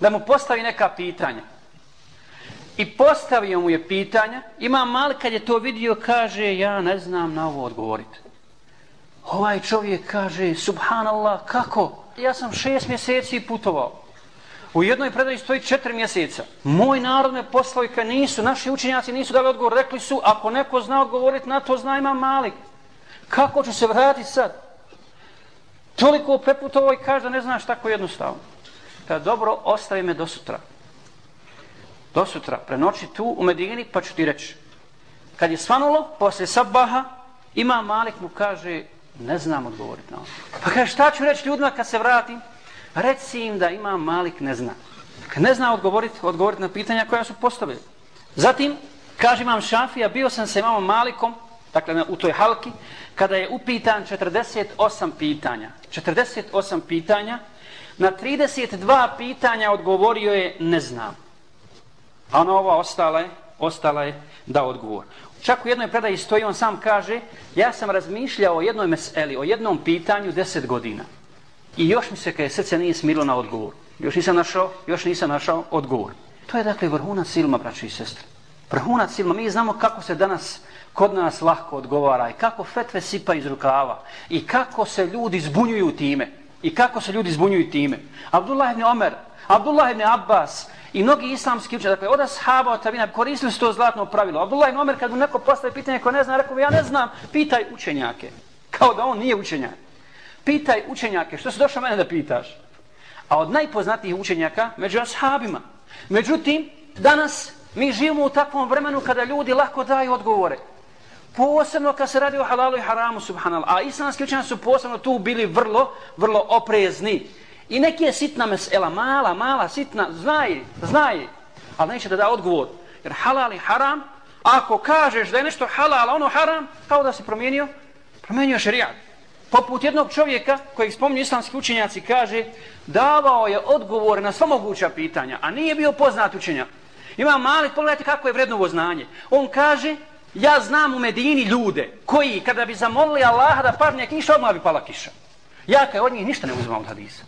da mu postavi neka pitanja. I postavio mu je pitanja. Imam Malik kad je to vidio, kaže, ja ne znam na ovo odgovoriti. Ovaj čovjek kaže, subhanallah, kako? Ja sam šest mjeseci putovao. U jednoj predaji stoji četiri mjeseca. Moj narod me poslao i kad nisu, naši učenjaci nisu dali odgovor. Rekli su, ako neko zna odgovoriti na to, zna imam Malik. Kako ću se vratiti sad? Toliko preputovao i kaže da ne znaš tako jednostavno. Kada dobro, ostavi me do sutra. Do sutra, prenoći tu u Medini, pa ću ti reći. Kad je svanulo, posle sabaha, ima Malik mu kaže, ne znam odgovoriti na ovo. Pa kaže, šta ću reći ljudima kad se vratim? Reci im da ima Malik ne zna. Kad ne zna odgovoriti, odgovoriti na pitanja koja su postavili. Zatim, kaže imam Šafija, bio sam sa imamom Malikom, dakle u toj halki, kada je upitan 48 pitanja. 48 pitanja, na 32 pitanja odgovorio je ne znam. A ona ova ostala je, ostala je da odgovor. Čak u jednoj predaji stoji, on sam kaže, ja sam razmišljao o jednoj meseli, o jednom pitanju 10 godina. I još mi se kada srce nije smirilo na odgovor. Još nisam našao, još nisam našao odgovor. To je dakle vrhunac silma, braći i sestre. Vrhunac silma. Mi znamo kako se danas kod nas lahko odgovara i kako fetve sipa iz rukava i kako se ljudi zbunjuju time. I kako se ljudi zbunjuju time. Abdullah ibn Omer, Abdullah ibn Abbas i mnogi islamski učenjaci, dakle, od ashaba, od tabina, koristili su to zlatno pravilo. Abdullah ibn Omer, kad mu neko postavi pitanje ko ne zna, rekao ja ne znam, pitaj učenjake. Kao da on nije učenjak. Pitaj učenjake, što se došao mene da pitaš? A od najpoznatijih učenjaka, među ashabima. Međutim, danas mi živimo u takvom vremenu kada ljudi lako daju odgovore. Posebno kad se radi o halalu i haramu, subhanallah. A islamski učenjaci su posebno tu bili vrlo, vrlo oprezni. I neki je sitna mesela, mala, mala, sitna, znaj, znaj. Ali neće da da odgovor. Jer halal i haram, ako kažeš da je nešto halal, ono haram, kao da se promijenio, promijenio šerijat. Poput jednog čovjeka koji spominju islamski učenjaci kaže davao je odgovore na sva moguća pitanja, a nije bio poznat učenjak. Ima mali, pogledajte kako je vrednovo znanje. On kaže, ja znam u Medini ljude koji kada bi zamolili Allaha da padne kiša, odmah bi pala kiša. Ja kaj od njih ništa ne uzmam od hadisa.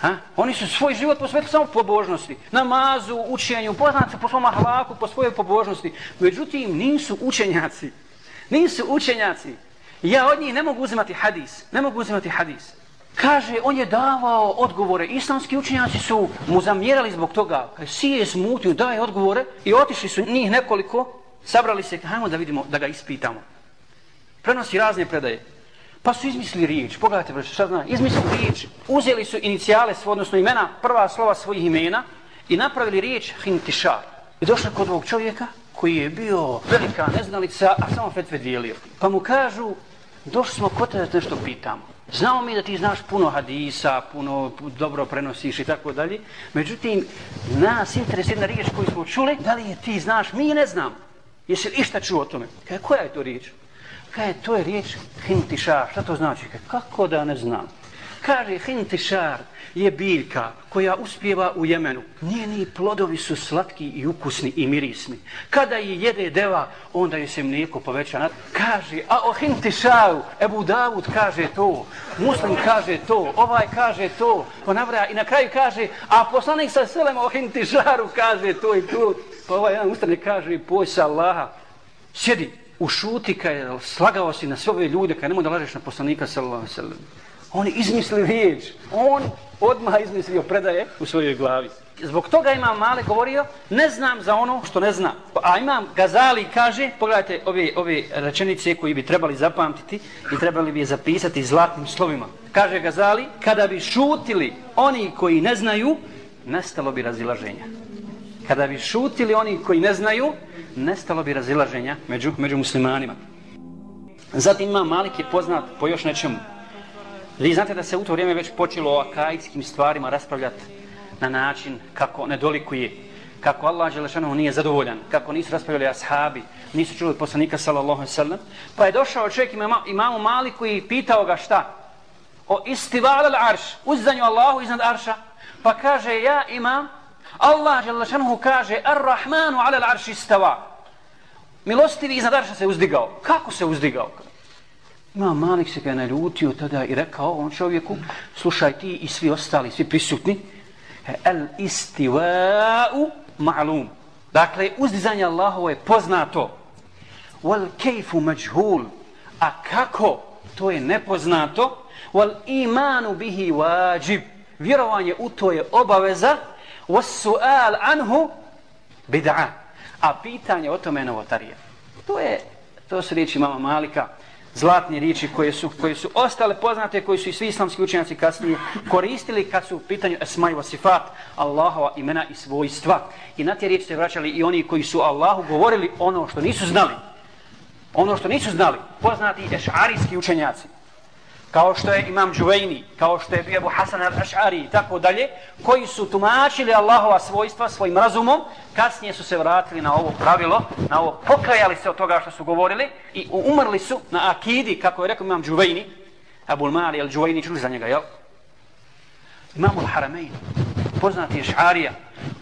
Ha? Oni su svoj život posvetili samo pobožnosti. Namazu, učenju, poznati po svom ahlaku, po svojoj pobožnosti. Međutim, nisu učenjaci. Nisu učenjaci. Ja od njih ne mogu uzimati hadis. Ne mogu uzimati hadis. Kaže, on je davao odgovore. Islamski učenjaci su mu zamjerali zbog toga. Kaže, si je smutio, daje odgovore. I otišli su njih nekoliko. Sabrali se, hajmo da vidimo, da ga ispitamo. Prenosi razne predaje. Pa su izmislili riječ. Pogledajte, brže, šta zna? Izmislili riječ. Uzeli su inicijale, odnosno imena, prva slova svojih imena i napravili riječ Hintišar. I došli kod ovog čovjeka koji je bio velika neznalica, a samo fetve dijelio. Pa mu kažu, došli smo kod da nešto pitamo. Znamo mi da ti znaš puno hadisa, puno dobro prenosiš i tako dalje. Međutim, nas interesuje jedna riječ koju smo čuli, da li je ti znaš, mi ne znam. Jesi li išta čuo o tome? Kaj, koja je to riječ? Kaj, to je riječ hintišar. Šta to znači? Kaj, kako da ne znam? Kaže, hintišar je biljka koja uspjeva u Jemenu. Njeni plodovi su slatki i ukusni i mirisni. Kada je jede deva, onda je se mlijeko poveća. Kaže, a o hintišaru, Ebu Davud kaže to, Muslim kaže to, ovaj kaže to, ponavraja i na kraju kaže, a poslanik sa selem o hintišaru kaže to i to. Pa ovaj jedan ustane kaže, poj sa Allaha, sjedi, ušuti kaj, slagao si na sve ove ljude, kaj nemoj da lažeš na poslanika sallallahu sallam. On izmisli riječ. On odmah izmislio predaje u svojoj glavi. Zbog toga imam male govorio, ne znam za ono što ne znam. A imam Gazali kaže, pogledajte ove, ove rečenice koji bi trebali zapamtiti i trebali bi je zapisati zlatnim slovima. Kaže Gazali, kada bi šutili oni koji ne znaju, nestalo bi razilaženja. Kada bi šutili oni koji ne znaju, nestalo bi razilaženja među, među muslimanima. Zatim ima Malik je poznat po još nečemu. Vi znate da se u to vrijeme već počelo o akajskim stvarima raspravljati na način kako nedolikuje, kako Allah Želešanohu nije zadovoljan, kako nisu raspravljali ashabi, nisu čuli poslanika sallallahu sallam. Pa je došao čovjek ima, imamu Maliku i pitao ga šta? O istival al arš, uzzanju Allahu iznad arša. Pa kaže ja imam, Allah Želešanohu kaže Ar-Rahmanu ala l'arši stava. Milostivi iznad arša se uzdigao. Kako se uzdigao? Ma Malik se ga naljutio tada i rekao on čovjeku, slušaj ti i svi ostali, svi prisutni, el istiva'u ma'lum. Dakle, uzdizanje Allahovo je poznato. Wal kejfu međhul. A kako? To je nepoznato. Wal imanu bihi wajib. Vjerovanje u to je obaveza. وَسُؤَالْ su'al anhu bid'a. A pitanje o tome je novotarija. To je, to su riječi mama Malika zlatne riječi koje su, koje su ostale poznate, koji su i svi islamski učenjaci kasnije koristili kad su u pitanju esmaj wa sifat, Allahova imena i svojstva. I na te riječi se vraćali i oni koji su Allahu govorili ono što nisu znali. Ono što nisu znali, poznati ešarijski učenjaci kao što je Imam Džuvejni, kao što je Ebu Hasan al-Ash'ari i tako dalje, koji su tumačili Allahova svojstva svojim razumom, kasnije su se vratili na ovo pravilo, na ovo, pokajali se od toga što su govorili i umrli su na akidi, kako je rekao Imam Džuvejni, Abu Mali al-Džuvejni, čuli za njega, jel? Imam al-Haramein, poznati je Šarija,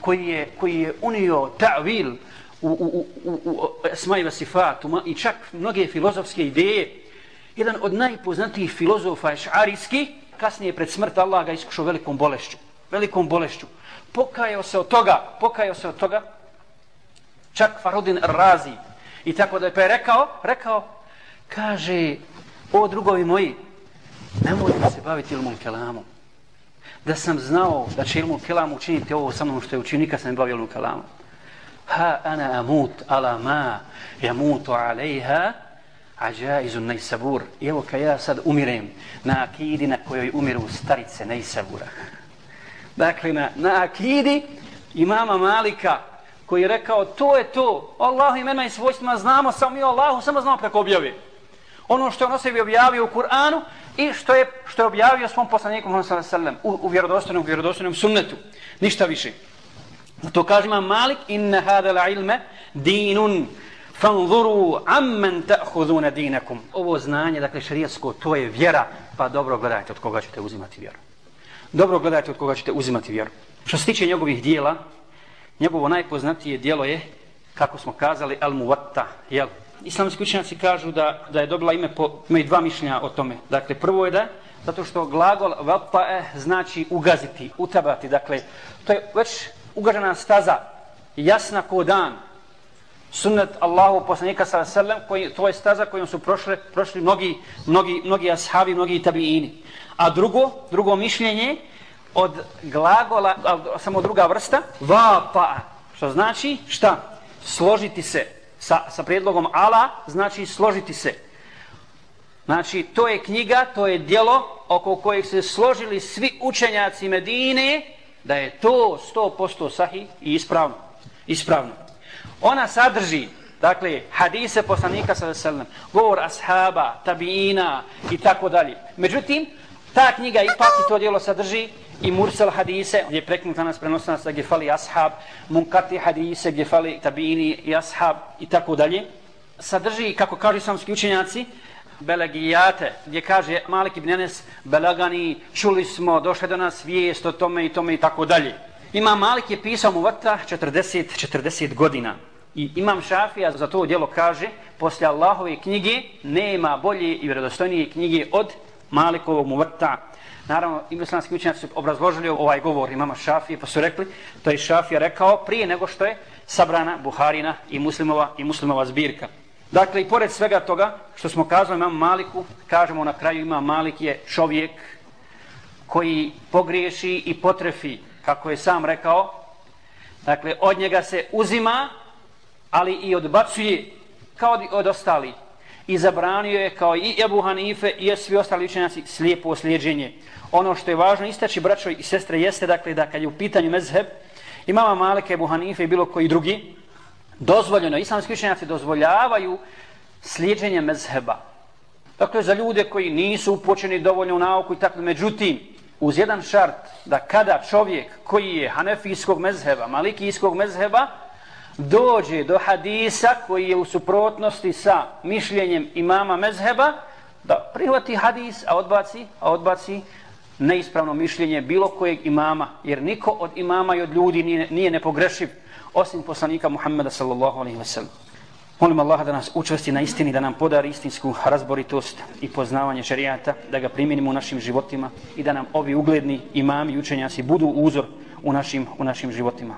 koji je, koji je unio ta'vil u, u, u, u, u Esmaiva Sifatu i čak mnoge filozofske ideje, jedan od najpoznatijih filozofa Ešarijski, kasnije pred smrt Allah ga iskušao velikom bolešću. Velikom bolešću. Pokajao se od toga, pokajao se od toga, čak Farudin Razi. I tako da je pa je rekao, rekao, kaže, o drugovi moji, nemojte se baviti ilmom kelamom. Da sam znao da će ilmom kelamu učiniti ovo sa mnom što je učinio, nikad sam ne bavio ilmom kelamom. Ha ana amut ala ma jamutu alejha, Ađaizun nejsabur. I evo kad ja sad umirem na akidi na kojoj umiru starice nejsabura. Dakle, na, na akidi imama Malika koji je rekao to je to. Allah imena i svojstvima znamo samo mi Allahu, samo znamo preko objavi. Ono što je on sebi objavio u Kur'anu i što je, što je objavio svom poslaniku Muhammad sallam u, u vjerodostojnom, vjerodostojnom sunnetu. Ništa više. To kaže imam Malik inna hada la ilme dinun fanzuru amman ta'khuduna dinakum. Ovo znanje, dakle šerijatsko, to je vjera, pa dobro gledajte od koga ćete uzimati vjeru. Dobro gledajte od koga ćete uzimati vjeru. Što se tiče njegovih dijela, njegovo najpoznatije dijelo je, kako smo kazali, al muwatta. Jel? Islamski učenjaci kažu da, da je dobila ime po, imaju dva mišljenja o tome. Dakle, prvo je da, zato što glagol vatta znači ugaziti, utabati. Dakle, to je već ugažena staza, jasna ko dan, sunnet Allahu poslanika sallallahu alejhi ve sellem koji to je staza kojom su prošli prošli mnogi mnogi mnogi ashabi mnogi tabiini. A drugo drugo mišljenje od glagola samo druga vrsta va pa što znači šta? Složiti se sa sa predlogom ala znači složiti se. Znači to je knjiga to je djelo oko kojeg se složili svi učenjaci Medine da je to 100% sahih i ispravno ispravno. Ona sadrži, dakle, hadise poslanika sa veselem, govor ashaba, tabiina i tako dalje. Međutim, ta knjiga ipak i to djelo sadrži i mursel hadise, gdje je preknuta nas prenosna sa gdje fali ashab, munkati hadise, gdje fali tabiini i ashab i tako dalje. Sadrži, kako kažu islamski učenjaci, belegijate, gdje kaže Malik ibn Enes, belagani, čuli smo, došle do nas vijest o tome i tome i tako dalje. Imam Malik je pisao mu vata 40-40 godina. I Imam Šafija za to djelo kaže, posle Allahove knjige nema bolje i vjerodostojnije knjige od Malikovog muvrta. Naravno, imeslanski učenjaci su obrazložili ovaj govor imama Šafije, pa su rekli, to je Šafija rekao prije nego što je sabrana Buharina i muslimova i muslimova zbirka. Dakle, i pored svega toga što smo kazali imam Maliku, kažemo na kraju imam Malik je čovjek koji pogriješi i potrefi kako je sam rekao, dakle, od njega se uzima, ali i odbacuje kao od ostali. I zabranio je kao i Ebu Hanife i svi ostali učenjaci slijepo slijedženje. Ono što je važno istaći, braćo i sestre, jeste dakle da kad je u pitanju mezheb, imama Malike, Ebu Hanife i bilo koji drugi, dozvoljeno, islamski učenjaci dozvoljavaju slijedženje mezheba. Dakle, za ljude koji nisu upočeni dovoljno u nauku i tako, međutim, uz jedan šart da kada čovjek koji je hanefijskog mezheba, malikijskog mezheba, dođe do hadisa koji je u suprotnosti sa mišljenjem imama mezheba, da prihvati hadis, a odbaci, a odbaci neispravno mišljenje bilo kojeg imama, jer niko od imama i od ljudi nije, nije nepogrešiv, osim poslanika Muhammeda sallallahu alaihi wa sallam. Molim Allaha da nas učvrsti na istini, da nam podari istinsku razboritost i poznavanje šerijata, da ga primjenimo u našim životima i da nam ovi ugledni imami i učenjaci budu uzor u našim, u našim životima.